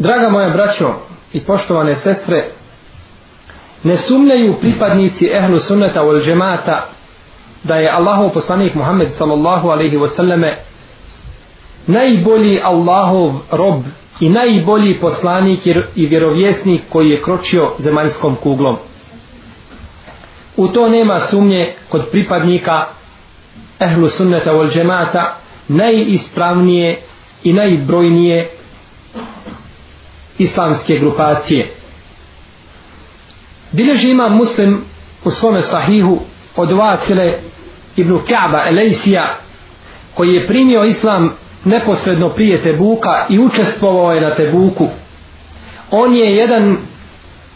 Draga moja braćo i poštovane sestre, ne sumnjaju pripadnici ehlu sunneta wal džemata da je Allahov poslanik Muhammed sallallahu alaihi wasallame najbolji Allahov rob i najbolji poslanik i vjerovjesnik koji je kročio zemaljskom kuglom. U to nema sumnje kod pripadnika ehlu sunneta wal džemata najispravnije i najbrojnije islamske grupacije. Bileži ima muslim u svome sahihu od Vakile ibn Kaaba Elejsija koji je primio islam neposredno prije Tebuka i učestvovao je na Tebuku. On je jedan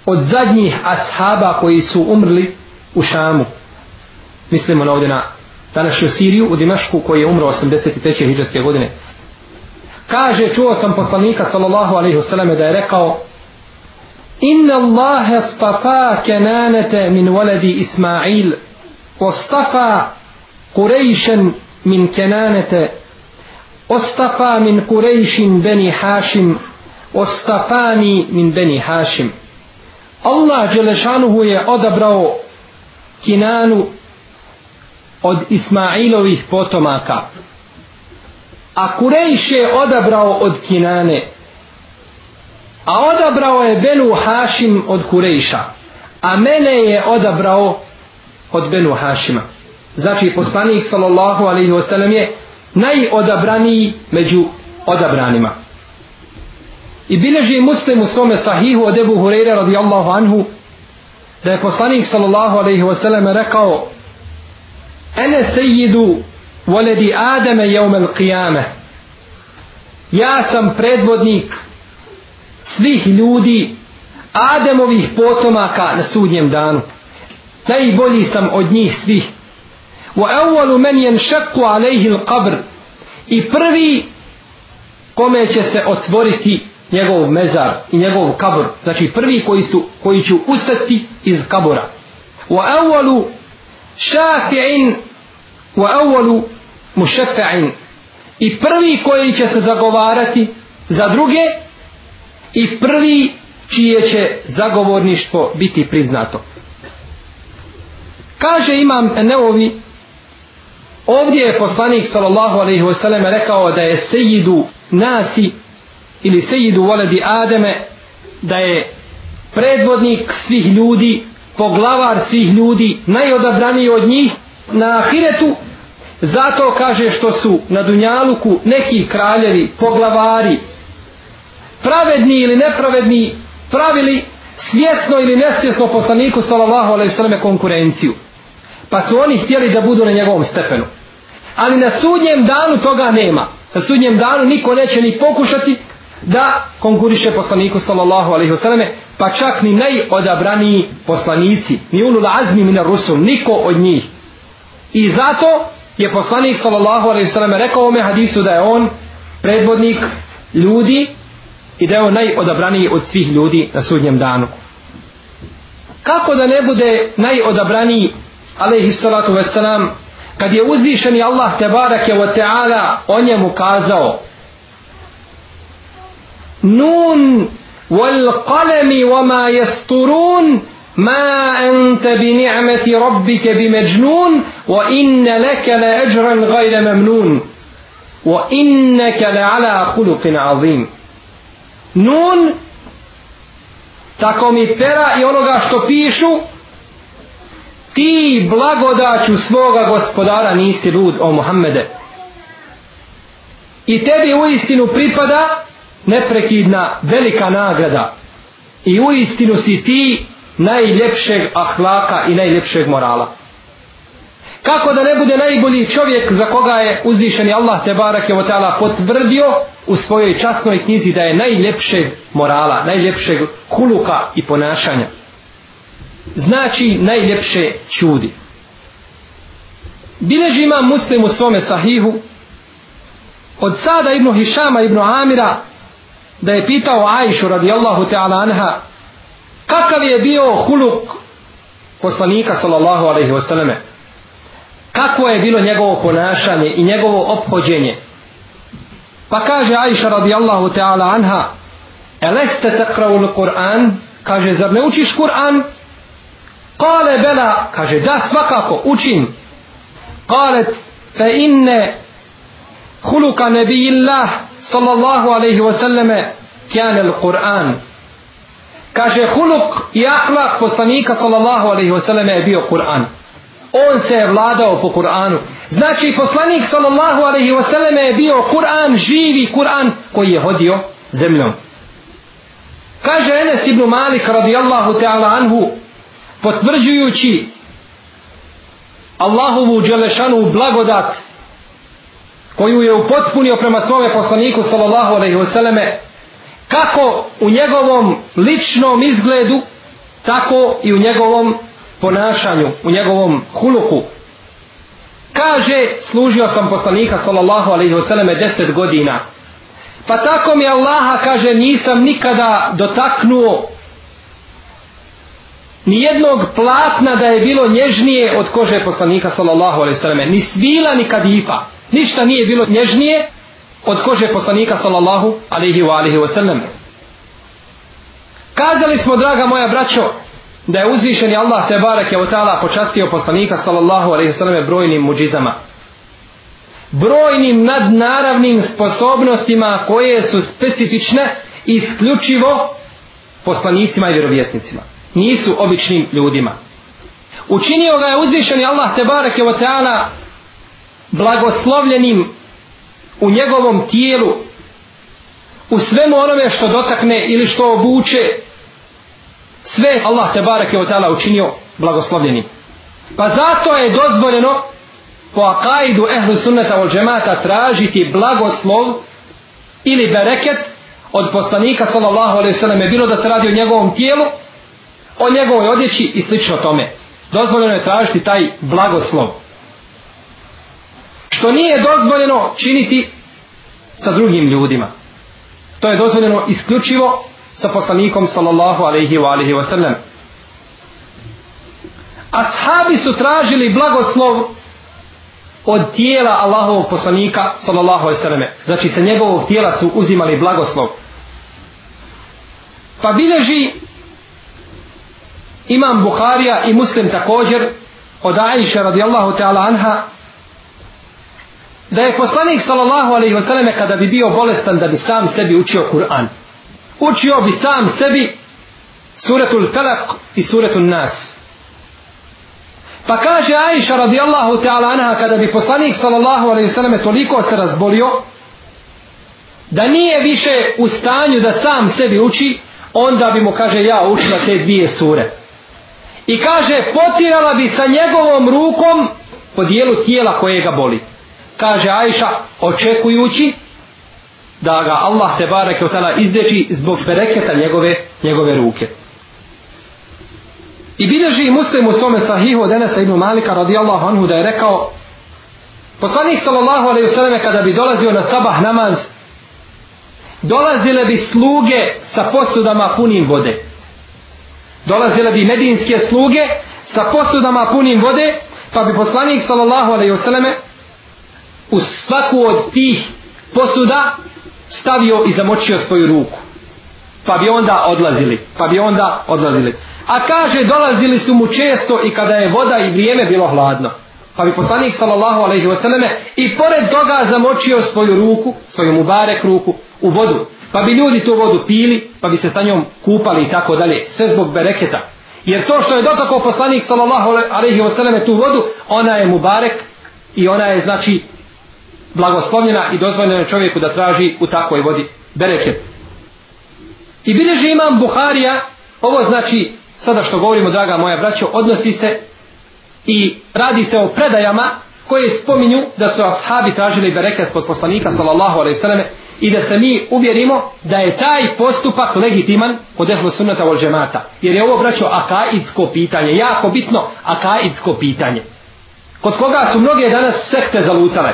od zadnjih ashaba koji su umrli u Šamu. Mislimo na ovdje na današnju Siriju u Dimašku koji je umro 83. hijđarske godine. Kaže, čuo sam poslanika sallallahu alaihi wasallam da je rekao Inna Allahe stafa kenanete min waladi Ismail Ostafa Kurejšen min kenanete Ostafa min Kurejšin beni Hašim Ostafani min beni Hašim. Allah Đelešanuhu je odabrao Kinanu od Ismailovih potomaka a Kurejš je odabrao od Kinane. A odabrao je Benu Hašim od Kurejša. A mene je odabrao od Benu Hašima. Znači poslanik sallallahu alaihi wasallam je najodabraniji među odabranima. I bileži muslim u svome sahihu od Ebu Hureyre radijallahu anhu da je poslanik sallallahu alaihi wasallam rekao ene sejidu voledi Ademe jeumel qiyame ja sam predvodnik svih ljudi Ademovih potomaka na sudnjem danu. Najbolji sam od njih svih. Wa awwalu man yanshaqu alayhi al-qabr. I prvi kome će se otvoriti njegov mezar i njegov kabor znači prvi koji su koji će ustati iz kabora wa awwalu shafi'in. Wa awwalu mušefe'in. I prvi koji će se zagovarati za druge i prvi čije će zagovorništvo biti priznato. Kaže imam Neovi ovdje je poslanik sallallahu alaihi wasallam rekao da je sejidu nasi ili sejidu voledi Ademe da je predvodnik svih ljudi poglavar svih ljudi najodabraniji od njih na ahiretu zato kaže što su na Dunjaluku neki kraljevi, poglavari. Pravedni ili nepravedni pravili svjesno ili nesvjesno poslaniku sallallahu alejhi ve selleme konkurenciju. Pa su oni htjeli da budu na njegovom stepenu. Ali na sudnjem danu toga nema. Na sudnjem danu niko neće ni pokušati da konkuriše poslaniku sallallahu alejhi ve selleme, pa čak ni najodabraniji poslanici ni ulul azmi min rusul niko od njih. I zato je poslanik sallallahu alaihi sallam rekao ome hadisu da je on predvodnik ljudi i da je on najodabraniji od svih ljudi na sudnjem danu. Kako da ne bude najodabraniji alaihi salatu wasalam kad je uzvišeni Allah tebarake wa ta'ala o njemu kazao nun wal qalami wama yasturun ما أنت بنعمة ربك بمجنون وإن لك لأجرا غير ممنون وإنك لعلى خلق عظيم نون pera i onoga što pišu ti blagodaću svoga gospodara nisi lud o Muhammede. I tebi u istinu pripada neprekidna velika nagrada. I u istinu si ti najljepšeg ahlaka i najljepšeg morala. Kako da ne bude najbolji čovjek za koga je uzvišeni Allah te barak je potvrdio u svojoj časnoj knjizi da je najljepšeg morala, najljepšeg kuluka i ponašanja? Znači najljepše čudi. Bileži ima muslim u svome sahihu od sada ibn Hišama ibn Amira da je pitao Ajšu radijallahu ta'ala anha kakav je bio huluk poslanika sallallahu alaihi wasallam kako je bilo njegovo ponašanje i njegovo ophođenje? Pa kaže Aisha radijallahu ta'ala anha eleste takrau l-Kur'an kaže zar ne učiš Kur'an kale bela. Kaže da svakako učim. Kale fe inne huluka nebijillah sallallahu alaihi wasallame kjane l-Kur'an kaže huluk i ahlak poslanika sallallahu alaihi wasallam je bio Kur'an. On se je vladao po Kur'anu. Znači poslanik sallallahu alaihi wasallam je bio Kur'an živi Kur'an koji je hodio zemljom. Kaže Enes ibn Malik radijallahu ta'ala anhu potvrđujući Allahovu dželešanu blagodat koju je upotpunio prema svome poslaniku sallallahu alaihi wasallame kako u njegovom ličnom izgledu tako i u njegovom ponašanju u njegovom huluku. Kaže služio sam poslanika sallallahu alaihi wasallame deset godina. Pa tako mi Allaha kaže nisam nikada dotaknuo ni jednog platna da je bilo nježnije od kože poslanika sallallahu alaihi sallam ni svila ni kadifa. Ništa nije bilo nježnije od kože poslanika sallallahu alaihi wa alaihi wa sallam kazali smo draga moja braćo da je uzvišeni Allah te barek je otala počastio poslanika sallallahu alaihi wa sallam brojnim muđizama brojnim nadnaravnim sposobnostima koje su specifične isključivo poslanicima i vjerovjesnicima. Nisu običnim ljudima. Učinio ga je uzvišeni Allah te barake je otala blagoslovljenim u njegovom tijelu u svemu onome što dotakne ili što obuče sve Allah te barake je otala učinio blagoslovljenim. Pa zato je dozvoljeno po akaidu ehlu sunneta od džemata tražiti blagoslov ili bereket od poslanika sallallahu alaihi sallam je bilo da se radi o njegovom tijelu o njegovoj odjeći i slično tome. Dozvoljeno je tražiti taj blagoslov što nije dozvoljeno činiti sa drugim ljudima. To je dozvoljeno isključivo sa poslanikom sallallahu alaihi wa alaihi wa sallam. Ashabi su tražili blagoslov od tijela Allahovog poslanika sallallahu alejhi ve selleme znači sa njegovog tijela su uzimali blagoslov. Pa bileži imam Buharija i Muslim također od Aisha radijallahu ta'ala anha da je poslanik sallallahu alejhi ve selleme kada bi bio bolestan da bi sam sebi učio Kur'an. Učio bi sam sebi suratul Falaq i suratul Nas. Pa kaže Aisha radijallahu ta'ala anha kada bi poslanik sallallahu alaihi selleme toliko se razbolio da nije više u stanju da sam sebi uči onda bi mu kaže ja učila te dvije sure. I kaže potirala bi sa njegovom rukom po dijelu tijela koje ga boli kaže Ajša, očekujući da ga Allah te bareke izdeči zbog bereketa njegove, njegove ruke. I bilježi muslim u svome sahihu od Enesa ibn Malika radijallahu anhu da je rekao poslanik sallallahu alaihi sallam kada bi dolazio na sabah namaz dolazile bi sluge sa posudama punim vode. Dolazile bi medinske sluge sa posudama punim vode pa bi poslanik sallallahu alaihi sallam u svaku od tih posuda stavio i zamočio svoju ruku pa bi onda odlazili pa bi onda odlazili A kaže dolazili su mu često i kada je voda i vrijeme bilo hladno. Pa bi poslanik sallallahu alejhi ve selleme i pored toga zamočio svoju ruku, svoju mubarek ruku u vodu. Pa bi ljudi tu vodu pili, pa bi se sa njom kupali i tako dalje, sve zbog bereketa. Jer to što je dotakao poslanik sallallahu alejhi ve selleme tu vodu, ona je mubarek i ona je znači blagoslovljena i dozvoljena čovjeku da traži u takvoj vodi bereket. I bilježi imam Buharija, ovo znači sada što govorimo, draga moja braćo, odnosi se i radi se o predajama koje spominju da su ashabi tražili bereket kod poslanika sallallahu alaihi sallam i da se mi uvjerimo da je taj postupak legitiman kod ehlu sunnata vol džemata. Jer je ovo, braćo, akaidsko pitanje, jako bitno akaidsko pitanje. Kod koga su mnoge danas sekte zalutale.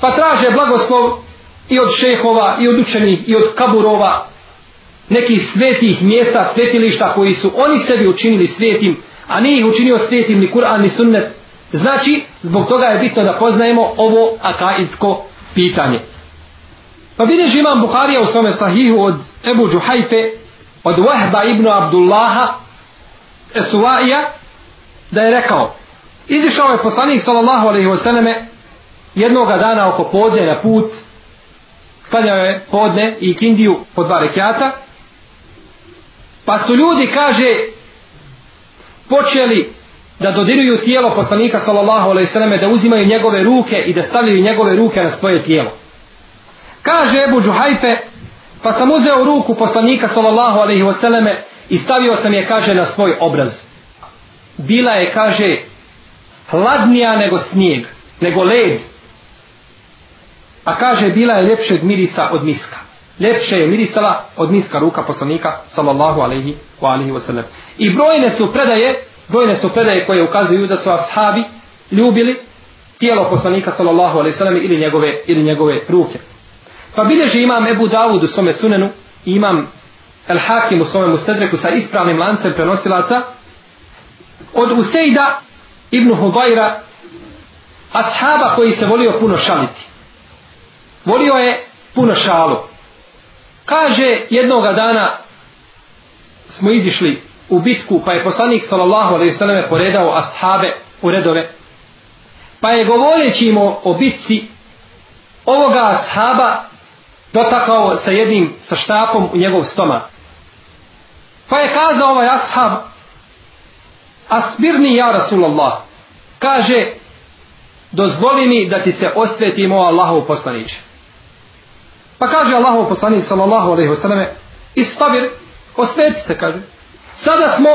Pa traže blagoslov i od šehova, i od učenih, i od kaburova, nekih svetih mjesta, svetilišta koji su oni sebi učinili svetim, a nije ih učinio svetim ni Kur'an ni sunnet. Znači, zbog toga je bitno da poznajemo ovo akaidsko pitanje. Pa vidiš imam Buharija u svome sahihu od Ebu Džuhajfe, od Wahba ibn Abdullaha, Esuvaija, da je rekao, izišao je poslanik sallallahu alaihi wasallame jednoga dana oko podne na put, klanjao je podne i kindiju po dva rekiata, pa su ljudi, kaže, počeli da dodiruju tijelo poslanika sallallahu alejhi ve selleme da uzimaju njegove ruke i da stavljaju njegove ruke na svoje tijelo. Kaže Ebu Džuhajfe, pa sam uzeo ruku poslanika sallallahu alejhi ve selleme i stavio sam je, kaže, na svoj obraz. Bila je, kaže, hladnija nego snijeg, nego led. A kaže, bila je ljepšeg mirisa od miska. Ljepše je mirisala od miska ruka poslanika sallallahu alaihi wa alaihi wasallam. I brojne su predaje, brojne su predaje koje ukazuju da su ashabi ljubili tijelo poslanika sallallahu alaihi wasallam ili njegove, ili njegove ruke. Pa bilježi imam Ebu Dawud u svome sunenu imam El Hakim u svome mustedreku sa ispravnim lancem prenosilaca od Usejda ibn Hubajra ashaba koji se volio puno šaliti. Volio je puno šalu. Kaže jednoga dana smo izišli u bitku pa je poslanik sallallahu alejhi ve selleme poredao ashabe u redove. Pa je govoreći im o bitci ovoga ashaba dotakao sa jednim sa štapom u njegov stomak. Pa je kazao ovaj ashab Asbirni ja Rasulallah kaže dozvoli mi da ti se osvetimo Allahov poslaniče. Pa kaže Allahov poslanik sallallahu alejhi ve selleme istabir osveti se kaže. Sada smo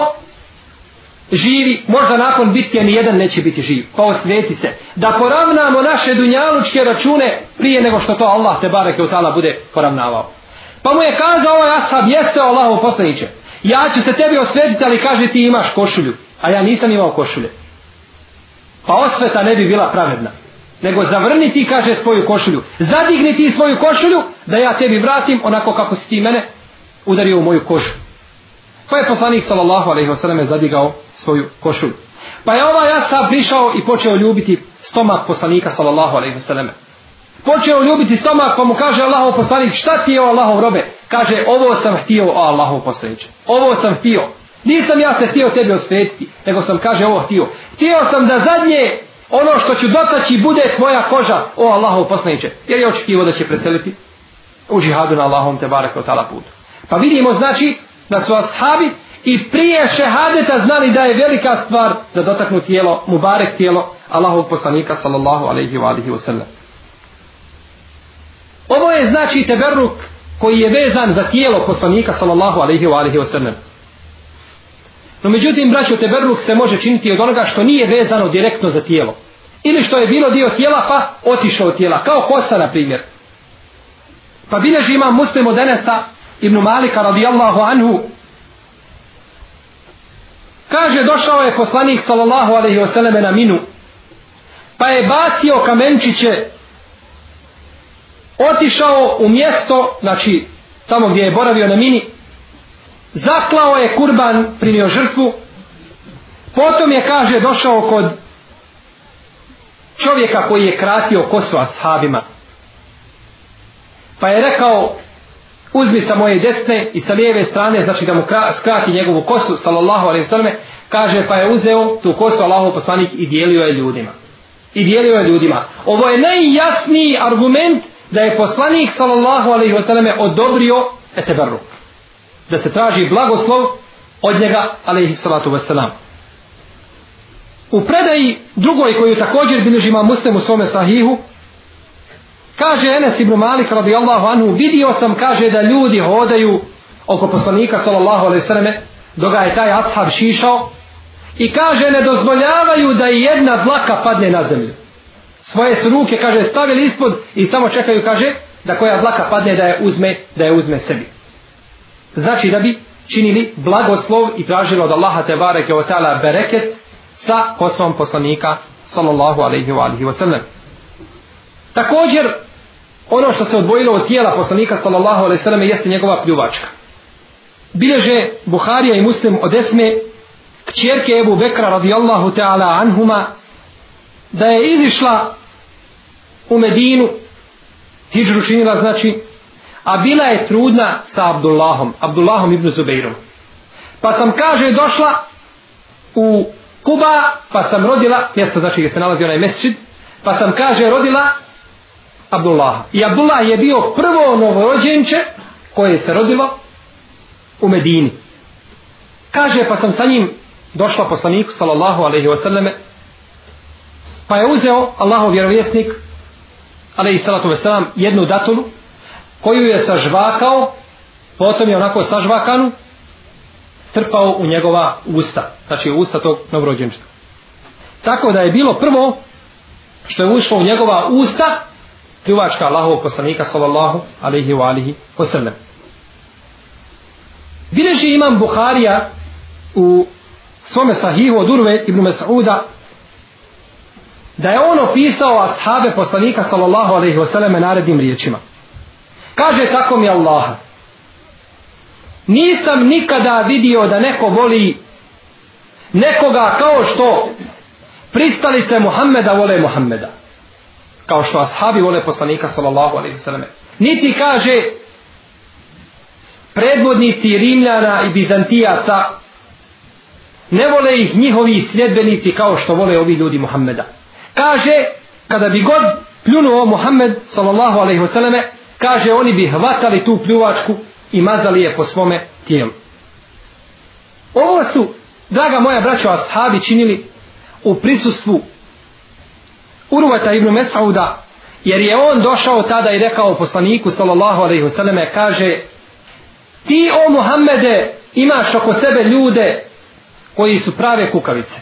živi, možda nakon bitke ni jedan neće biti živ. Pa osveti se. Da poravnamo naše dunjalučke račune prije nego što to Allah te bareke u tala bude poravnavao. Pa mu je kazao ovaj ashab, jeste Allahov poslaniće. Ja ću se tebi osvetiti, ali kaže ti imaš košulju. A ja nisam imao košulje. Pa osveta ne bi bila pravedna. Nego zavrni ti, kaže, svoju košulju. Zadigni ti svoju košulju, da ja tebi vratim onako kako si ti mene udario u moju kožu. Pa je poslanik sallallahu alejhi ve selleme zadigao svoju košulju. Pa je ovaj Asab prišao i počeo ljubiti stomak poslanika sallallahu alejhi ve selleme. Počeo ljubiti stomak pa mu kaže Allahov poslanik šta ti je o Allahov robe? Kaže ovo sam htio o Allahov poslaniče. Ovo sam htio. Nisam ja se htio tebi osvetiti, nego sam kaže ovo htio. Htio sam da zadnje ono što ću dotaći bude tvoja koža o Allahov poslaniče. Jer je očekivo da će preseliti u džihadu na Allahom te barek od putu. Pa vidimo znači da su ashabi i prije šehadeta znali da je velika stvar da dotaknu tijelo, mubarek tijelo Allahovog poslanika sallallahu alaihi wa alihi wa. Ovo je znači teberruk koji je vezan za tijelo poslanika sallallahu alaihi wa alihi wa. No međutim, braćo, teberluk se može činiti od onoga što nije vezano direktno za tijelo. Ili što je bilo dio tijela pa otišao od tijela, kao kosa na primjer. Pa bileži imam muslim od Enesa ibn Malika radijallahu anhu Kaže, došao je poslanik sallallahu alaihi wasallam na minu, pa je bacio kamenčiće, otišao u mjesto, znači tamo gdje je boravio na mini, zaklao je kurban, primio žrtvu, potom je, kaže, došao kod čovjeka koji je kratio kosu ashabima. Pa je rekao, uzmi sa moje desne i sa lijeve strane, znači da mu skrati njegovu kosu, sallallahu alaihi sallam, kaže pa je uzeo tu kosu Allahov poslanik i dijelio je ljudima. I dijelio je ljudima. Ovo je najjasniji argument da je poslanik sallallahu alaihi sallam odobrio eteberruk. Da se traži blagoslov od njega alaihi salatu wasalam. U predaji drugoj koju također bilježima muslim u svome sahihu, Kaže Enes ibn Malik radijallahu anhu, vidio sam, kaže da ljudi hodaju oko poslanika sallallahu alaihi sallame, dok je taj ashab šišao i kaže ne dozvoljavaju da i jedna dlaka padne na zemlju. Svoje su ruke, kaže, stavili ispod i samo čekaju, kaže, da koja dlaka padne da je uzme, da je uzme sebi. Znači da bi činili blagoslov i tražili od Allaha te bareke o ta'ala bereket sa kosom poslanika sallallahu alaihi wa alihi wa sallam. Također, ono što se odvojilo od tijela poslanika sallallahu alaihi sallam jeste njegova pljuvačka. Bileže Buharija i Muslim od Esme kćerke Ebu Bekra radijallahu ta'ala anhuma da je izišla u Medinu hijđru činila znači a bila je trudna sa Abdullahom, Abdullahom ibn Zubeirom. Pa sam, kaže, došla u Kuba, pa sam rodila, mjesto znači gdje se nalazi onaj mesčid, pa sam, kaže, rodila Abdullaha. I Abdullah je bio prvo novorođenče koje se rodilo u Medini. Kaže, pa sam sa njim došla poslaniku, sallallahu alaihi wasallame, pa je uzeo Allahov vjerovjesnik, alaihi salatu wasalam, jednu datulu, koju je sažvakao, potom je onako sažvakanu, trpao u njegova usta, znači u usta tog novorođenča. Tako da je bilo prvo što je ušlo u njegova usta, pljuvačka Allahovog poslanika sallallahu alaihi wa alihi wasallam. Bileži imam Buharija u svome sahihu od Urve ibn Mas'uda da je on opisao ashabe poslanika sallallahu alaihi wasallam narednim riječima. Kaže tako mi Allaha. Nisam nikada vidio da neko voli nekoga kao što pristalice Muhammeda vole Muhammeda. Kao što ashabi vole poslanika sallallahu alaihi wasallam. Niti kaže predvodnici Rimljana i Bizantijaca ne vole ih njihovi sljedbenici kao što vole ovi ljudi Muhammeda. Kaže, kada bi god pljunuo Muhammed sallallahu alaihi wasallam, kaže oni bi hvatali tu pljuvačku i mazali je po svome tijelu. Ovo su, draga moja braćo, ashabi činili u prisustvu Urvata ibn Mesauda, jer je on došao tada i rekao poslaniku sallallahu alaihi wasallam, kaže, ti o Muhammede imaš oko sebe ljude koji su prave kukavice.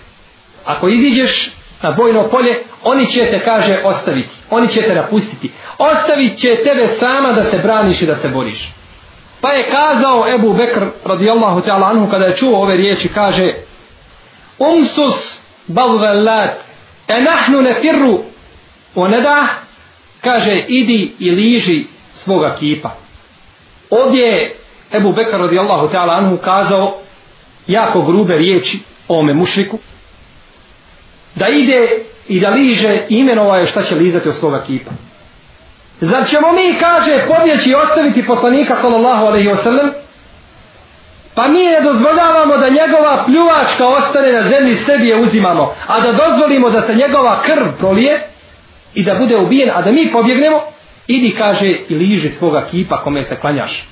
Ako iziđeš na bojno polje, oni će te, kaže, ostaviti. Oni će te napustiti. Ostavit će tebe sama da se braniš i da se boriš. Pa je kazao Ebu Bekr radijallahu ta'ala anhu kada je čuo ove riječi kaže Umsus balvelat e nahnu ne firru o da kaže idi i liži svoga kipa. Ovdje je Ebu Bekr radijallahu ta'ala anhu kazao jako grube riječi o ome mušriku da ide i da liže imenova je šta će lizati od svoga kipa. Zar ćemo mi, kaže, pobjeći i ostaviti poslanika sallallahu alaihi wa sallam? Pa mi ne dozvoljavamo da njegova pljuvačka ostane na zemlji sebi je uzimamo, a da dozvolimo da se njegova krv prolije i da bude ubijen, a da mi pobjegnemo, idi, kaže, i liži svoga kipa kome se klanjaš.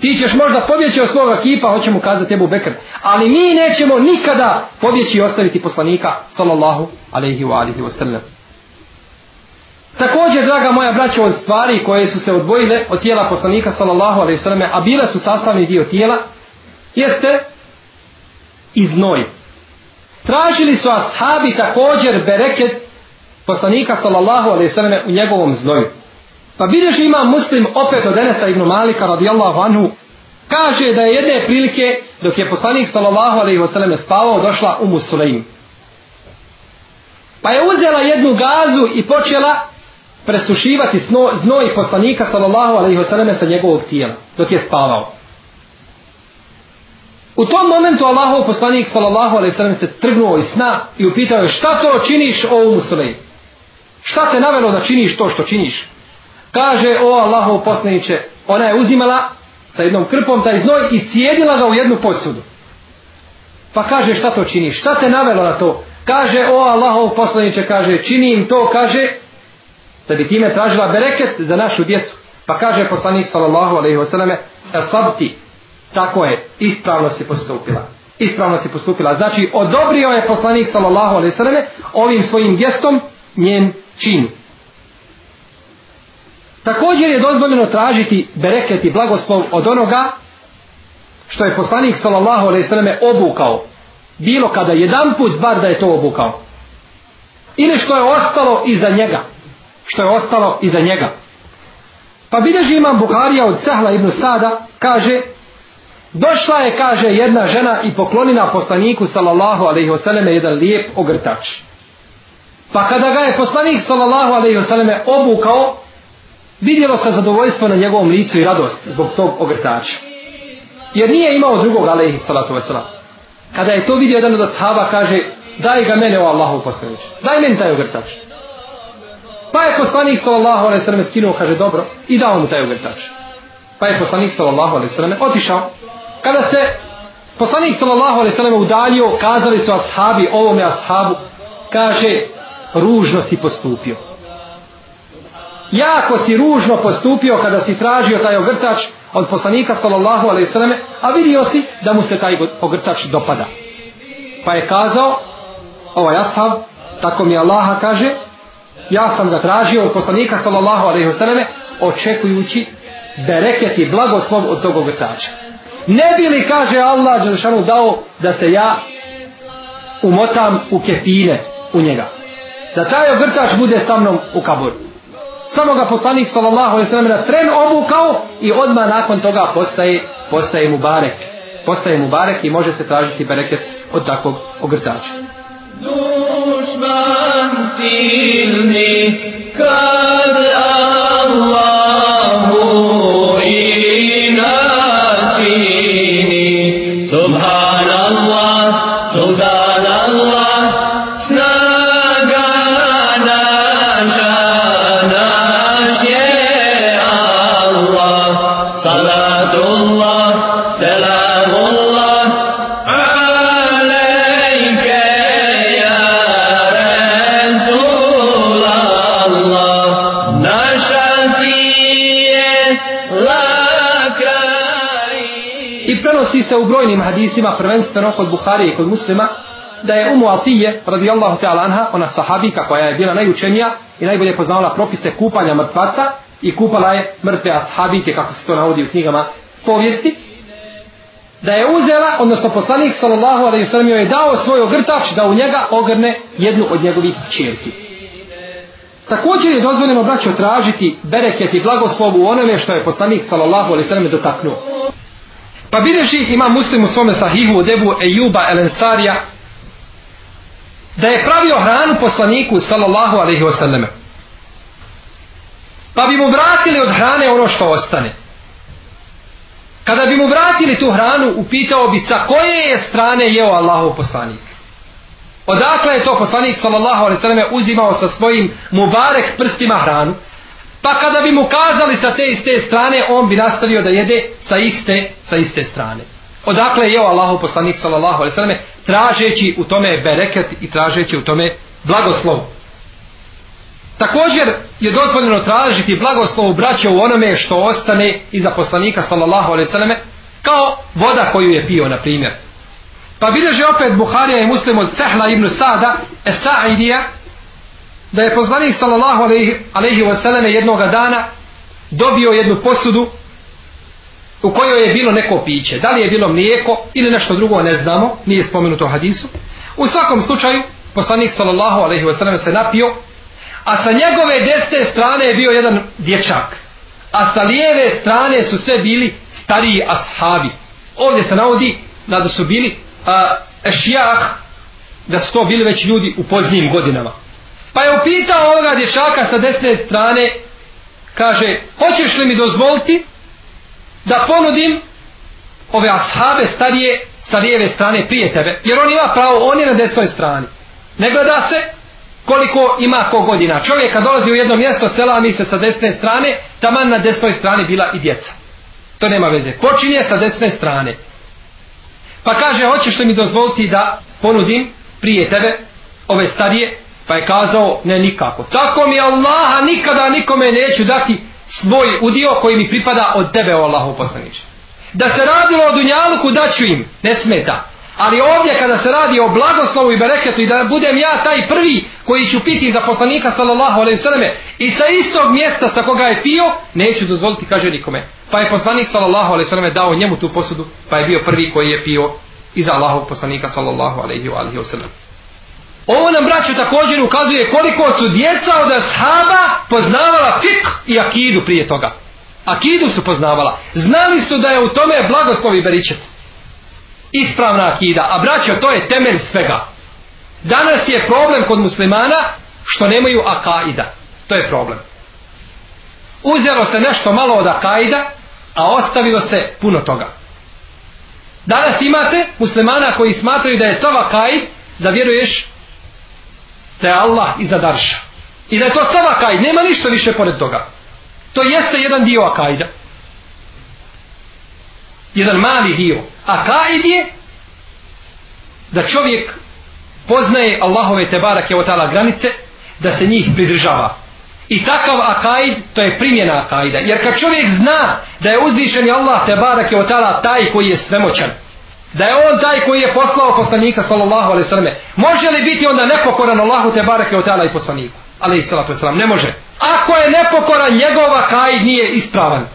Ti ćeš možda pobjeći od svoga kipa, hoćemo kazati Ebu Bekr, ali mi nećemo nikada pobjeći i ostaviti poslanika sallallahu alaihi wa alihi wa sallam. Također, draga moja braća, od stvari koje su se odvojile od tijela poslanika sallallahu alaihi sallam, a bile su sastavni dio tijela, jeste i znoj. Tražili su ashabi također bereket poslanika sallallahu alaihi sallam u njegovom znoju. Pa vidiš ima muslim opet od Enesa ibn Malika radijallahu anhu, kaže da je jedne prilike dok je poslanik sallallahu alaihi wasallam spavao došla u Musulejim. Pa je uzela jednu gazu i počela presušivati sno, znoj poslanika sallallahu alaihi wasallam sa njegovog tijela dok je spavao. U tom momentu Allahov poslanik sallallahu alaihi wasallam se trgnuo iz sna i upitao je šta to činiš o Musulej? Šta te navelo da činiš to što činiš? Kaže o Allahov poslaniće, ona je uzimala sa jednom krpom taj znoj i cijedila ga u jednu posudu. Pa kaže šta to činiš? Šta te navelo na to? Kaže o Allahov poslaniće, kaže činim to, kaže da bi time tražila bereket za našu djecu. Pa kaže poslanik sallallahu alejhi ve selleme: Tako je, ispravno si postupila. Ispravno si postupila. Znači, odobrio je poslanik sallallahu alejhi ve selleme ovim svojim gestom njen čin. Također je dozvoljeno tražiti bereket i blagoslov od onoga što je poslanik sallallahu alejhi ve selleme obukao. Bilo kada jedan put bar da je to obukao. Ili što je ostalo iza njega što je ostalo iza njega. Pa bilježi imam Buharija od Sahla ibn Sada, kaže, došla je, kaže, jedna žena i poklonila poslaniku, sallallahu alaihi vseleme, jedan lijep ogrtač. Pa kada ga je poslanik, sallallahu alaihi vseleme, obukao, vidjelo se zadovoljstvo na njegovom licu i radost zbog tog ogrtača. Jer nije imao drugog, alaihi salatu wasalam. Kada je to vidio jedan od ashaba, kaže, daj ga mene o Allahu poslanić. Daj meni taj ogrtač. Pa je poslanik sallallahu alejhi ve sellem skinuo kaže dobro i dao mu taj ogrtač. Pa je poslanik sallallahu alaihi sallam otišao. Kada se poslanik sallallahu alaihi sallam udaljio, kazali su ashabi, ovome ashabu, kaže, ružno si postupio. Jako si ružno postupio kada si tražio taj ogrtač od poslanika sallallahu alaihi sallam, a vidio si da mu se taj ogrtač dopada. Pa je kazao, ovaj ashab, tako mi Allaha kaže, ja sam ga tražio od poslanika sallallahu alaihi sallam, očekujući bereket i blagoslov od tog ogrtača. Ne bi li, kaže Allah Đelšanu, dao da se ja umotam u kefine u njega. Da taj ogrtač bude sa mnom u kaboru. Samo ga poslanik sallallahu ve sellem na tren obukao i odmah nakon toga postaje, postaje mu barek. Postaje mu barek i može se tražiti bereket od takvog ogrtača. Dušman silni kad Allah hadisima, prvenstveno kod Buhari i kod muslima, da je Umu Atije, radijallahu ta'ala anha, ona sahabika koja je bila najučenija i najbolje poznavala propise kupanja mrtvaca i kupala je mrtve ashabike, kako se to navodi u knjigama povijesti, da je uzela, odnosno poslanik sallallahu alaihi sallam je dao svoj ogrtač da u njega ogrne jednu od njegovih čirki. Također je dozvoljeno braćo tražiti bereket i blagoslov u onome što je poslanik sallallahu alaihi sallam dotaknuo. Pa bilježi ima muslim u svome sahihu od Ebu Ejuba El Ensarija da je pravio hranu poslaniku sallallahu alaihi wasallam. Pa bi mu vratili od hrane ono što ostane. Kada bi mu vratili tu hranu, upitao bi sa koje je strane jeo Allahov poslanik. Odakle je to poslanik sallallahu alaihi wasallam uzimao sa svojim mubarek prstima hranu? Pa kada bi mu kazali sa te iste strane, on bi nastavio da jede sa iste, sa iste strane. Odakle je jeo Allahu poslanik sallallahu alejhi ve selleme tražeći u tome bereket i tražeći u tome blagoslov. Također je dozvoljeno tražiti blagoslov braća u onome što ostane iza poslanika sallallahu alejhi ve selleme kao voda koju je pio na primjer. Pa bilježe opet Buharija i Muslim od Sehla ibn Sada, Esa'idija, da je poslanik sallallahu alejhi alejhi ve selleme jednog dana dobio jednu posudu u kojoj je bilo neko piće. Da li je bilo mlijeko ili nešto drugo ne znamo, nije spomenuto u hadisu. U svakom slučaju poslanik sallallahu alejhi ve selleme se napio, a sa njegove desne strane je bio jedan dječak. A sa lijeve strane su sve bili stariji ashabi. Ovdje se navodi da su bili a, ešijah, da su to bili već ljudi u poznijim godinama. Pa je upitao ovoga dječaka sa desne strane, kaže, hoćeš li mi dozvoliti da ponudim ove ashabe starije sa lijeve strane prije tebe? Jer on ima pravo, on je na desnoj strani. Ne gleda se koliko ima ko godina. Čovjek kad dolazi u jedno mjesto, sela mi se sa desne strane, taman na desnoj strani bila i djeca. To nema veze. Počinje sa desne strane. Pa kaže, hoćeš li mi dozvoliti da ponudim prije tebe ove starije Pa je kazao, ne nikako. Tako mi Allaha nikada nikome neću dati svoj udio koji mi pripada od tebe, o Allahu poslaniče. Da se radilo o Dunjaluku, daću im, ne smeta. Ali ovdje kada se radi o blagoslovu i bereketu i da budem ja taj prvi koji ću piti za poslanika sallallahu alaihi selleme i sa istog mjesta sa koga je pio, neću dozvoliti, kaže nikome. Pa je poslanik sallallahu alaihi selleme dao njemu tu posudu, pa je bio prvi koji je pio iza Allahog poslanika sallallahu alaihi wa sallam. Ovo nam braću također ukazuje koliko su djeca od ashaba poznavala fik i akidu prije toga. Akidu su poznavala. Znali su da je u tome blagoslovi beričet. Ispravna akida. A braćo, to je temelj svega. Danas je problem kod muslimana što nemaju akaida. To je problem. Uzelo se nešto malo od akaida, a ostavilo se puno toga. Danas imate muslimana koji smatraju da je to akaid, da vjeruješ da je Allah iza darša. I da je to sam akajd, nema ništa više pored toga. To jeste jedan dio akajda. jedan mali dio Akajd je da čovjek poznaje Allahove tebarake o tala granice da se njih pridržava i takav akajd, to je primjena akajda. jer kad čovjek zna da je uzvišen Allah te barake o tala taj koji je svemoćan da je on taj koji je poslao poslanika sallallahu alaihi sallam može li biti onda nepokoran Allahu te barake o tala i poslaniku alaihi sallatu sallam ne može ako je nepokoran njegova kaid nije ispravan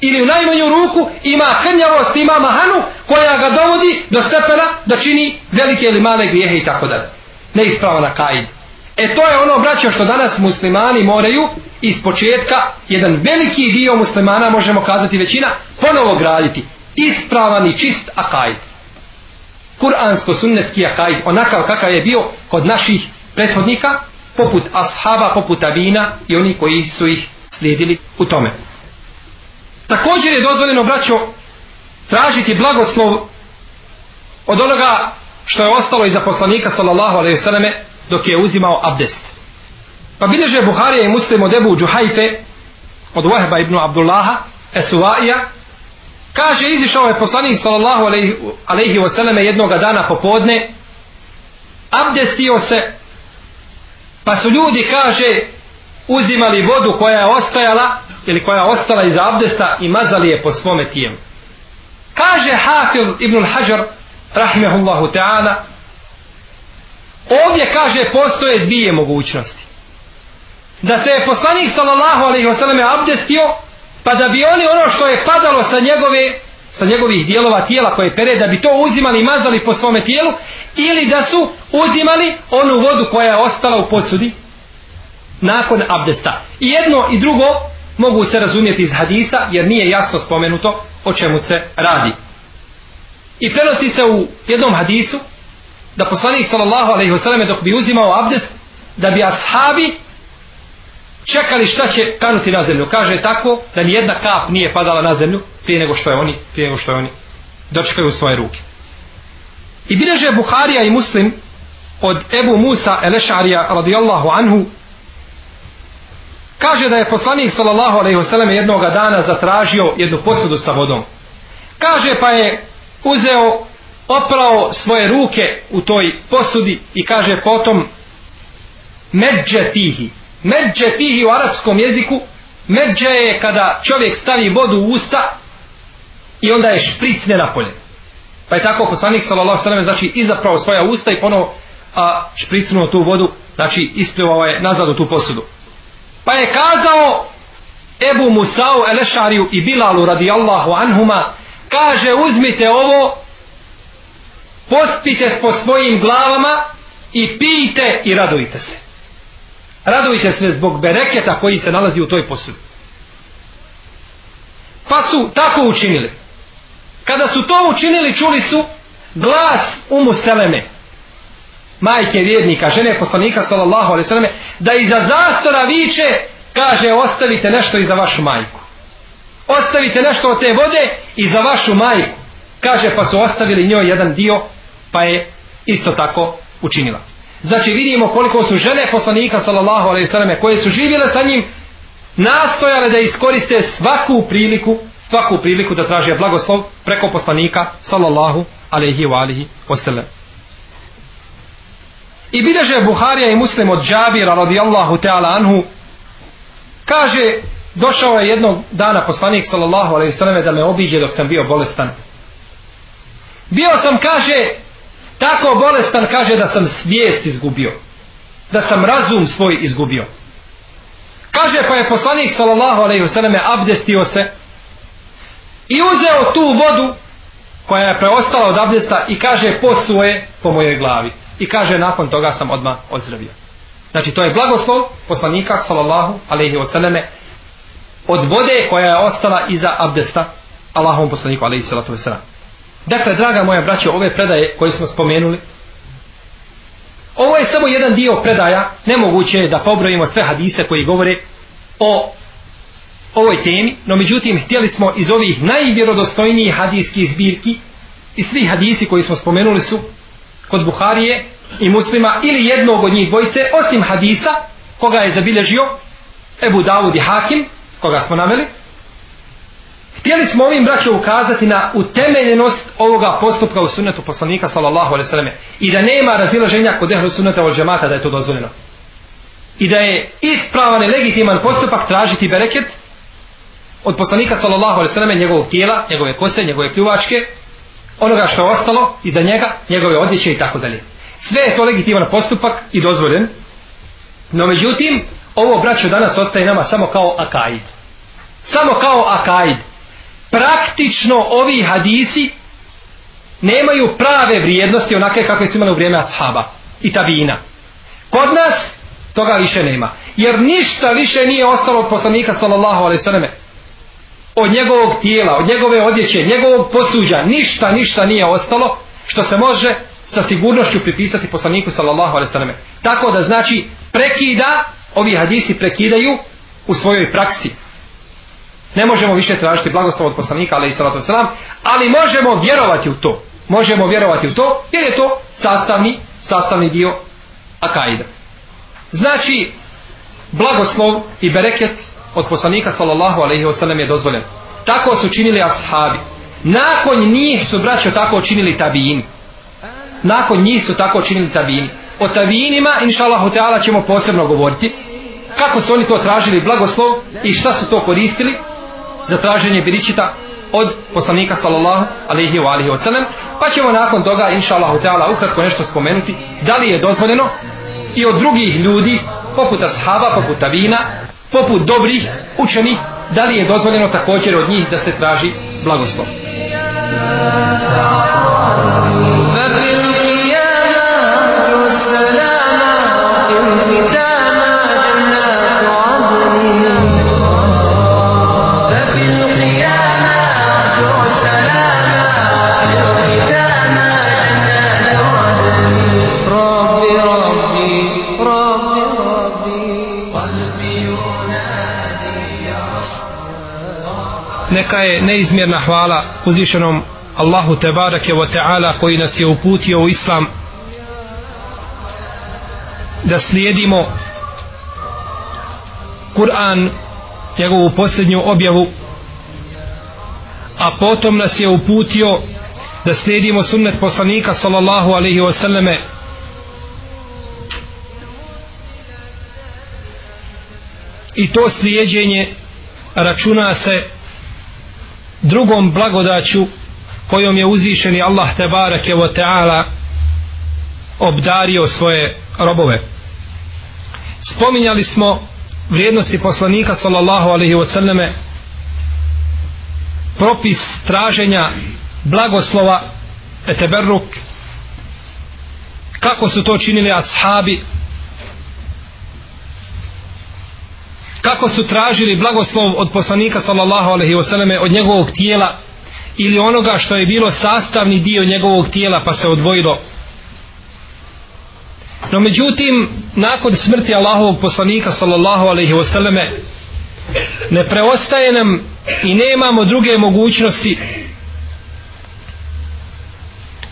ili u najmanju ruku ima krnjavost, ima mahanu koja ga dovodi do stepena da čini velike ili male grijehe i tako dalje. Neispravana kaid. E to je ono braćo što danas muslimani moraju iz početka, jedan veliki dio muslimana možemo kazati većina, ponovo graditi. Ispravan i čist akaid. Kur'ansko-sunnetski akaid, onakav kakav je bio kod naših prethodnika, poput ashaba, poput abina i oni koji su ih slijedili u tome. Također je dozvoljeno, braćo, tražiti blagoslov od onoga što je ostalo iza poslanika sallallahu alaihi selleme dok je uzimao abdest. Pa bilježe Buharija i muslim od Ebu Džuhajfe od Wahba ibn Abdullaha Esuvaija kaže izišao je poslanik sallallahu alaihi wasallam jednoga dana popodne abdestio se pa su ljudi kaže uzimali vodu koja je ostajala ili koja je ostala iz abdesta i mazali je po svome tijelu. Kaže Hafil ibn Hajar rahmehullahu ta'ala ovdje kaže postoje dvije mogućnosti. Da se je poslanik sallallahu alaihi wasallam abdestio pa da bi oni ono što je padalo sa njegove sa njegovih dijelova tijela koje pere da bi to uzimali i mazali po svome tijelu ili da su uzimali onu vodu koja je ostala u posudi nakon abdesta. I jedno i drugo mogu se razumjeti iz hadisa jer nije jasno spomenuto o čemu se radi. I prenosi se u jednom hadisu da poslanik sallallahu alejhi ve selleme dok bi uzimao abdest da bi ashabi čekali šta će kanuti na zemlju. Kaže tako da ni jedna kap nije padala na zemlju prije nego što je oni, prije nego što je oni dočekaju u svoje ruke. I bileže Buharija i Muslim od Ebu Musa Elešarija radijallahu anhu Kaže da je poslanik sallallahu alejhi ve sellem jednog dana zatražio jednu posudu sa vodom. Kaže pa je uzeo oprao svoje ruke u toj posudi i kaže potom medže tihi. fihi u arapskom jeziku medže je kada čovjek stavi vodu u usta i onda je špricne napolje. Pa je tako poslanik sallallahu sallam znači izapravo svoja usta i ponovo a špricnuo tu vodu, znači isplivao je nazad u tu posudu. Pa je kazao Ebu Musau Elešariju i Bilalu radijallahu anhuma kaže uzmite ovo pospite po svojim glavama i pijte i radujte se. Radujte se zbog bereketa koji se nalazi u toj posudi. Pa su tako učinili. Kada su to učinili, čuli su glas umu Seleme, majke vjernika, žene poslanika sallallahu alaihi sallam, da iza zastora viče, kaže ostavite nešto i za vašu majku. Ostavite nešto od te vode i za vašu majku. Kaže pa su ostavili njoj jedan dio, pa je isto tako učinila. Znači vidimo koliko su žene poslanika sallallahu alaihi selleme koje su živjele sa njim, nastojale da iskoriste svaku priliku, svaku priliku da traže blagoslov preko poslanika sallallahu alaihi wa alihi wasallam. I bideže Buharija i Muslim od Džabira radijallahu ta'ala anhu kaže došao je jednog dana poslanik sallallahu alaihi selleme da me obiđe dok sam bio bolestan. Bio sam kaže tako bolestan kaže da sam svijest izgubio. Da sam razum svoj izgubio. Kaže pa je poslanik sallallahu alaihi selleme abdestio se i uzeo tu vodu koja je preostala od abdesta i kaže posuje po mojoj glavi i kaže nakon toga sam odmah ozdravio. Znači to je blagoslov poslanika sallallahu alaihi selleme od vode koja je ostala iza abdesta Allahom poslaniku alaihi salatu wasallam. Dakle, draga moja braćo, ove predaje koje smo spomenuli, ovo je samo jedan dio predaja, nemoguće je da pobrojimo sve hadise koji govore o ovoj temi, no međutim htjeli smo iz ovih najvjerodostojnijih hadijskih zbirki i svi hadisi koji smo spomenuli su kod Buharije i muslima ili jednog od njih dvojice osim hadisa koga je zabilježio Ebu Dawud i Hakim koga smo naveli Htjeli smo ovim braćom ukazati na utemeljenost ovoga postupka u sunnetu poslanika sallallahu alaihi sallam i da nema razilaženja kod ehlu sunneta od džemata da je to dozvoljeno. I da je ispravan i legitiman postupak tražiti bereket od poslanika sallallahu alaihi sallam njegovog tijela, njegove kose, njegove pljuvačke, onoga što je ostalo iza njega, njegove odjeće i tako dalje. Sve je to legitiman postupak i dozvoljen. No međutim, ovo braćo danas ostaje nama samo kao akaid. Samo kao akaid praktično ovi hadisi nemaju prave vrijednosti onake kakve su imali u vrijeme ashaba i tabina. Kod nas toga više nema. Jer ništa više nije ostalo od poslanika sallallahu alaihi sallam od njegovog tijela, od njegove odjeće, njegovog posuđa, ništa, ništa nije ostalo što se može sa sigurnošću pripisati poslaniku sallallahu alaihi sallam. Tako da znači prekida, ovi hadisi prekidaju u svojoj praksi ne možemo više tražiti blagoslov od poslanika ali i salatu selam, ali možemo vjerovati u to. Možemo vjerovati u to jer je to sastavni sastavni dio akaida. Znači blagoslov i bereket od poslanika sallallahu alaihi wasallam je dozvoljen. Tako su činili ashabi. Nakon njih su braćo tako činili tabijini. Nakon njih su tako činili tabijini. O tabijinima, inša Allah, ćemo posebno govoriti. Kako su oni to tražili blagoslov i šta su to koristili za traženje biričita od poslanika sallallahu alaihi wa alihi wasallam pa ćemo nakon toga inša Allah ta'ala ukratko nešto spomenuti. Da li je dozvoljeno i od drugih ljudi poput ashaba, poput tabina poput dobrih učenih da li je dozvoljeno također od njih da se traži blagoslov? Neizmjerna hvala uzvišenom Allahu Tebarake wa Ta'ala koji nas je uputio u Islam. Da slijedimo Kur'an njegovu posljednju objavu a potom nas je uputio da slijedimo sunnet poslanika sallallahu alaihi wasallame i to slijedjenje računa se drugom blagodaću kojom je uzvišeni Allah te barake wa ta'ala obdario svoje robove. Spominjali smo vrijednosti poslanika sallallahu alaihi wa sallame propis traženja blagoslova eteberruk kako su to činili ashabi ako su tražili blagoslov od poslanika sallallahu alaihi selleme od njegovog tijela ili onoga što je bilo sastavni dio njegovog tijela pa se odvojilo. No međutim nakon smrti Allahovog poslanika sallallahu alaihi selleme ne preostaje nam i nemamo druge mogućnosti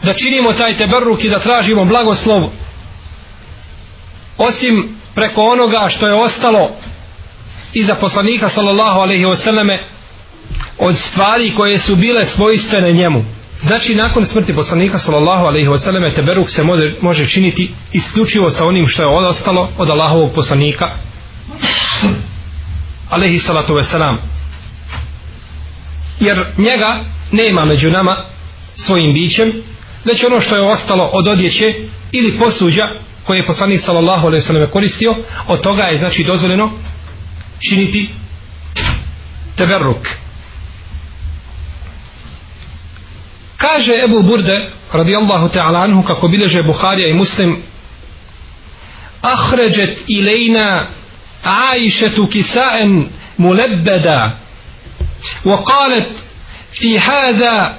da činimo taj teberruk i da tražimo blagoslov osim preko onoga što je ostalo iza poslanika sallallahu alaihi wasallame od stvari koje su bile svojstvene njemu. Znači nakon smrti poslanika sallallahu alaihi wasallame teberuk se može, može činiti isključivo sa onim što je ostalo od Allahovog poslanika alaihi salatu wasalam. Jer njega nema među nama svojim bićem već ono što je ostalo od odjeće ili posuđa koje je poslanik sallallahu alaihi wasallam koristio od toga je znači dozvoljeno činiti teberruk kaže Ebu Burde radijallahu ta'ala anhu kako bileže Buharija i Muslim ahređet ilajna عائشة كساء ملبدا وقالت في هذا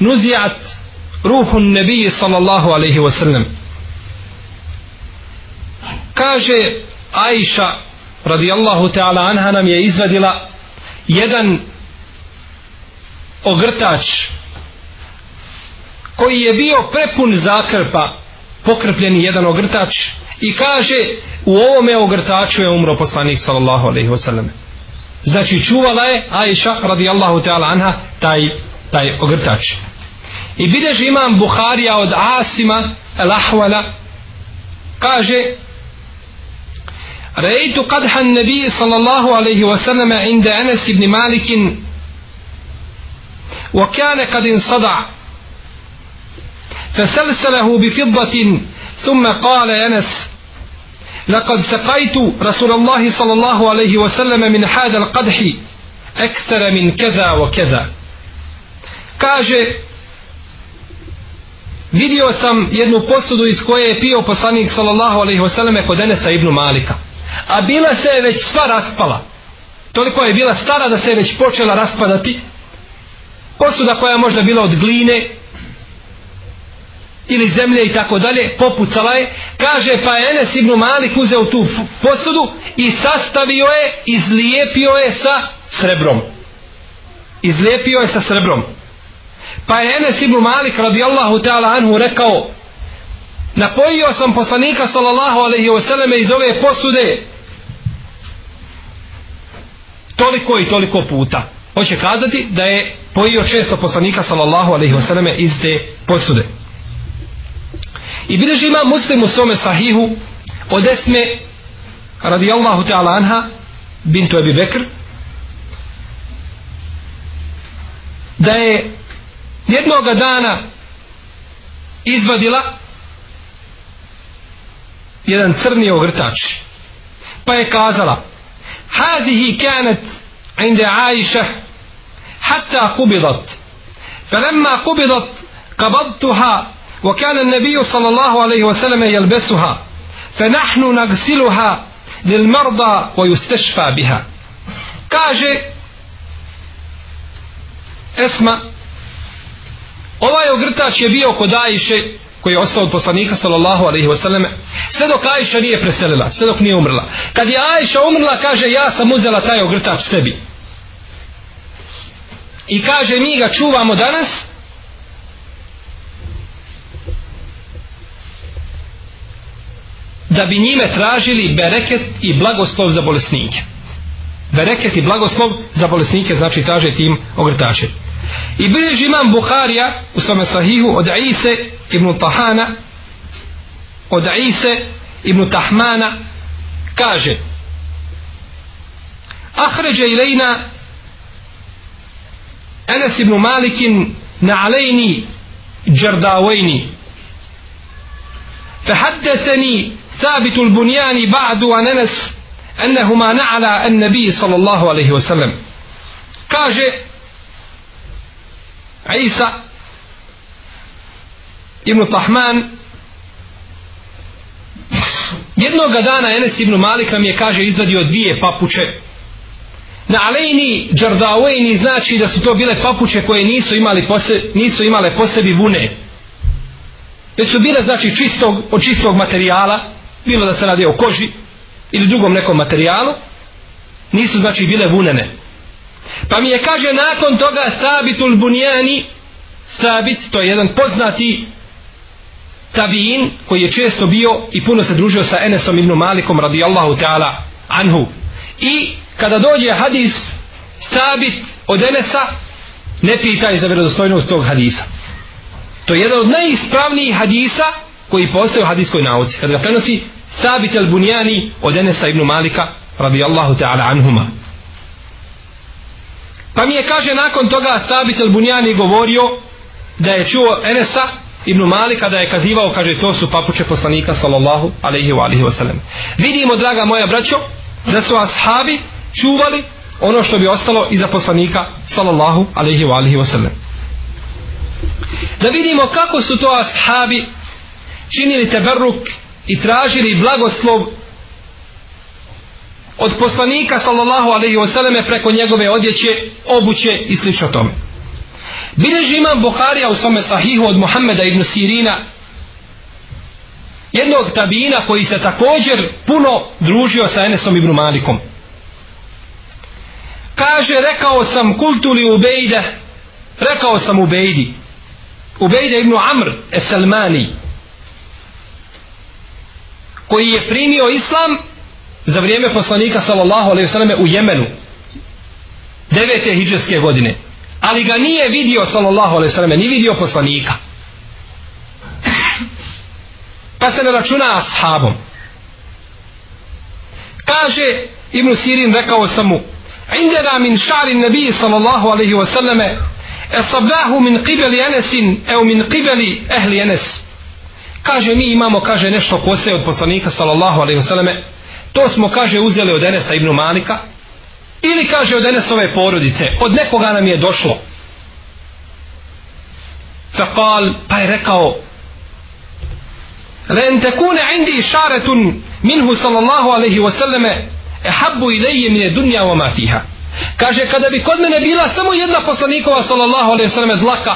نزعت روح النبي صلى الله عليه وسلم kaže Aisha radijallahu ta'ala anha nam je izvadila jedan ogrtač koji je bio prepun zakrpa pokrpljeni jedan ogrtač i kaže u ovome ogrtaču je umro poslanik sallallahu alaihi wasallam. Znači čuvala je Aisha radijallahu ta'ala anha taj, taj ogrtač. I bideš imam Buharija od Asima el Ahvala kaže رأيت قدح النبي صلى الله عليه وسلم عند أنس بن مالك. وكان قد انصدع. فسلسله بفضة. ثم قال أنس لقد سقيت رسول الله صلى الله عليه وسلم من هذا القدح أكثر من كذا وكذا. Kaže vidio sam jednu posudu iz koje je pio poslanik sallallahu alaihi wasallam kod Enesa ibn Malika. A bila se je već sva raspala toliko je bila stara da se je već počela raspadati posuda koja je možda bila od gline ili zemlje i tako dalje, popucala je, kaže pa je Enes ibn Malik uzeo tu posudu i sastavio je, izlijepio je sa srebrom. Izlijepio je sa srebrom. Pa je Enes ibn Malik radijallahu ta'ala anhu rekao, napojio sam poslanika sallallahu alaihi wasallam iz ove posude toliko i toliko puta. Hoće kazati da je pojio često poslanika sallallahu alaihi wasallam iz te posude. I bileži ima muslim u svome sahihu od esme radijallahu ta'ala anha bintu Ebi Bekr da je jednoga dana izvadila jedan crni ogrtač pa je kazala hadihi kanet عند عائشة حتى قبضت. فلما قبضت قبضتها وكان النبي صلى الله عليه وسلم يلبسها فنحن نغسلها للمرضى ويستشفى بها. kaže Esma ovaj ogrtač je bio kod Ajše koji je ostao od poslanika sallallahu alaihi wasallam sve dok Ajša nije preselila sve dok nije umrla kad je Ajša umrla kaže ja sam uzela taj ogrtač sebi i kaže mi ga čuvamo danas da bi njime tražili bereket i blagoslov za bolesnike. Bereket i blagoslov za bolesnike znači traže tim ogrtačem. I bilježi imam Buharija u svome sahihu od Ise ibn Tahana od Ise ibn Tahmana kaže Ahređe ilajna Enes ibn Malikin na alejni džardavajni فحدثني ثابت البنيان بعد عن انس انهما نعلى النبي صلى الله عليه وسلم كاجي عيسى Ibn Tahman jednoga dana Enes Ibn Malik nam je kaže izvadio dvije papuče. Na alejni džardaojni znači da su to bile papuče koje nisu, imali pose, nisu imale po sebi vune. Već su bile znači čistog, od čistog materijala bilo da se radi o koži ili drugom nekom materijalu nisu znači bile vunene. Pa mi je kaže nakon toga sabitul bunjani sabit to je jedan poznati tabiin koji je često bio i puno se družio sa Enesom ibn Malikom radijallahu ta'ala anhu. I kada dođe hadis Sabit od Enesa ne pitaj za vjerozostojnost tog hadisa. To je jedan od najispravnijih hadisa koji postoje u hadiskoj nauci. Kada ga prenosi Sabit al-Bunjani od Enesa ibn Malika radijallahu ta'ala anhuma. Pa mi je kaže nakon toga Sabit al-Bunjani govorio da je čuo Enesa ibn Mali kada je kazivao kaže to su papuče poslanika sallallahu alaihi wa alihi wasallam vidimo draga moja braćo da su ashabi čuvali ono što bi ostalo iza poslanika sallallahu alaihi wa alihi wasallam da vidimo kako su to ashabi činili teberruk i tražili blagoslov od poslanika sallallahu alaihi wasallam preko njegove odjeće, obuće i slično tome. Bileži imam Buharija u svome sahihu od Muhammeda ibn Sirina jednog tabina koji se također puno družio sa Enesom ibn Malikom. Kaže, rekao sam kultuli Ubejde, rekao sam Ubejdi, Ubejde ibn Amr Eselmani, koji je primio islam za vrijeme poslanika sallallahu alejhi ve selleme u Jemenu devete hijđarske godine ali ga nije vidio sallallahu alejhi ve selleme ni vidio poslanika. Pa se ne računa ashabom. Kaže Ibn Sirin rekao sam mu indena min šari nabi sallallahu alejhi ve selleme esablahu min qibeli enesin au min qibeli ahli anas kaže mi imamo kaže nešto kose od poslanika sallallahu alejhi ve selleme to smo kaže uzeli od enesa ibn Malika ili kaže od Enesove porodice od nekoga nam je došlo. Faqal pa je rekao len تكون indi إشارة minhu sallallahu الله عليه وسلم أحب إلي من wa ma fiha. Kaže kada bi kod mene bila samo jedna poslanikova sallallahu alaihi wasallame zlaka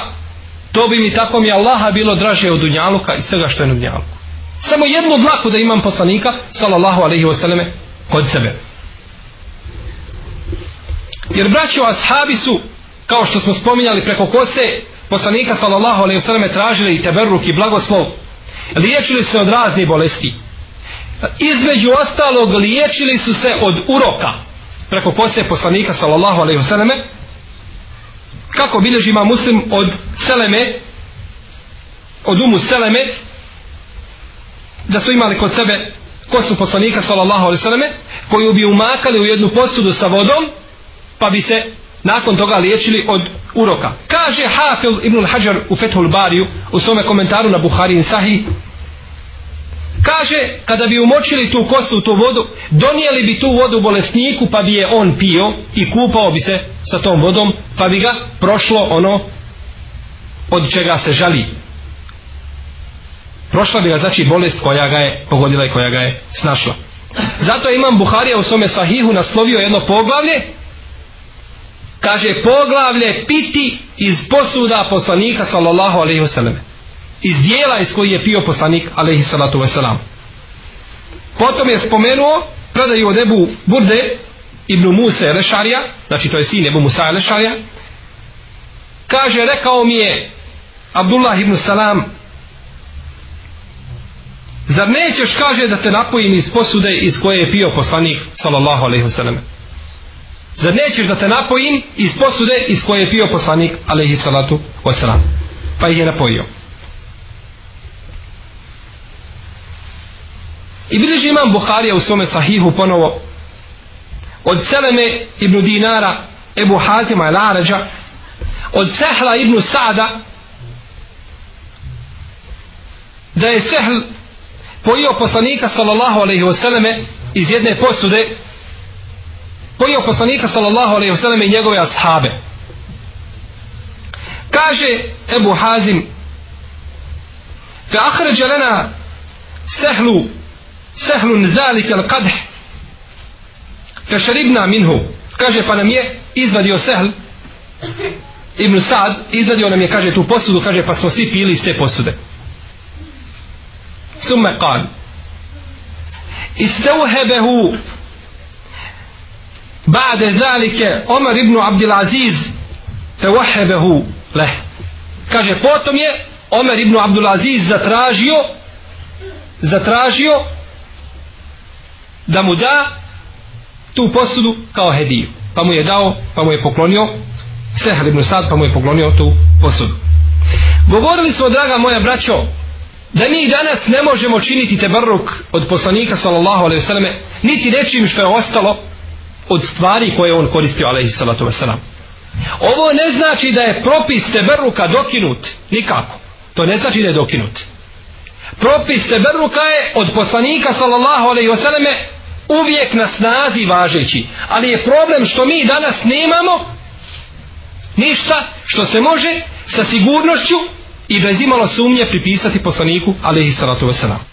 to bi mi tako mi Allaha bilo draže od dunjaluka i svega što je na dunjaluku. Samo jednu zlaku da imam poslanika sallallahu alaihi wasallame kod sebe jer braćo ashabi su kao što smo spominjali preko kose poslanika sallallahu alaihi sallam tražili teberruk i blagoslov. Liječili se od raznih bolesti. Između ostalog liječili su se od uroka preko kose poslanika sallallahu alaihi sallam kako bilježi ima muslim od Seleme od umu Seleme da su imali kod sebe kosu poslanika sallallahu alaihi wasallam koju bi umakali u jednu posudu sa vodom pa bi se nakon toga liječili od uroka. Kaže Hafil ibn Hajar u Fethul Bariju u svome komentaru na Buhari in Sahih kaže kada bi umočili tu kosu u tu vodu donijeli bi tu vodu bolesniku pa bi je on pio i kupao bi se sa tom vodom pa bi ga prošlo ono od čega se žali prošla bi ga znači bolest koja ga je pogodila i koja ga je snašla zato imam Buharija u svome sahihu naslovio jedno poglavlje kaže poglavlje piti iz posuda poslanika sallallahu alaihi wasallam. Iz dijela iz koji je pio poslanik alaihi salatu wasallam potom je spomenuo predaju od Ebu Burde Ibnu Musa Lešarija znači to je sin Ebu Musa Lešarija. Kaže rekao mi je Abdullah ibn Salam zar nećeš kaže da te napojim iz posude iz koje je pio poslanik sallallahu alaihi wasallam? Zar nećeš da te napojim iz posude iz koje je pio poslanik alaihi salatu wasalam. Pa ih je napojio. I bilježi imam Buharija u svome sahihu ponovo od Seleme ibn Dinara Ebu Hazima il Arađa od Sehla ibn Sada da je Sehl pojio poslanika sallallahu alaihi wasallame iz jedne posude pojio poslanika sallallahu alaihi wasallam i njegove ashabe. Kaže Ebu Hazim fe ahređe lena sehlu sehlun zalika al qadh fe šaribna minhu. Kaže pa nam je izvadio sehl Ibn Sad izvadio nam je kaže tu posudu kaže pa smo svi pili iz te posude. Summe qal istauhebehu Ba'de zalike Omer ibn Abdulaziz tewahebehu leh. Kaže, potom je Omer ibn Abdulaziz zatražio zatražio da mu da tu posudu kao hediju. Pa mu je dao, pa mu je poklonio Sehel ibn Sad, pa mu je poklonio tu posudu. Govorili smo, draga moja braćo, da mi danas ne možemo činiti tebrruk od poslanika sallallahu alaihi vseleme, niti nečim što je ostalo od stvari koje on koristio alaihi salatu wasalam. Ovo ne znači da je propis teberuka dokinut, nikako. To ne znači da je dokinut. Propis teberuka je od poslanika sallallahu alaihi wasalame uvijek na snazi važeći. Ali je problem što mi danas nemamo ništa što se može sa sigurnošću i bez imalo sumnje pripisati poslaniku alaihi salatu wasalam.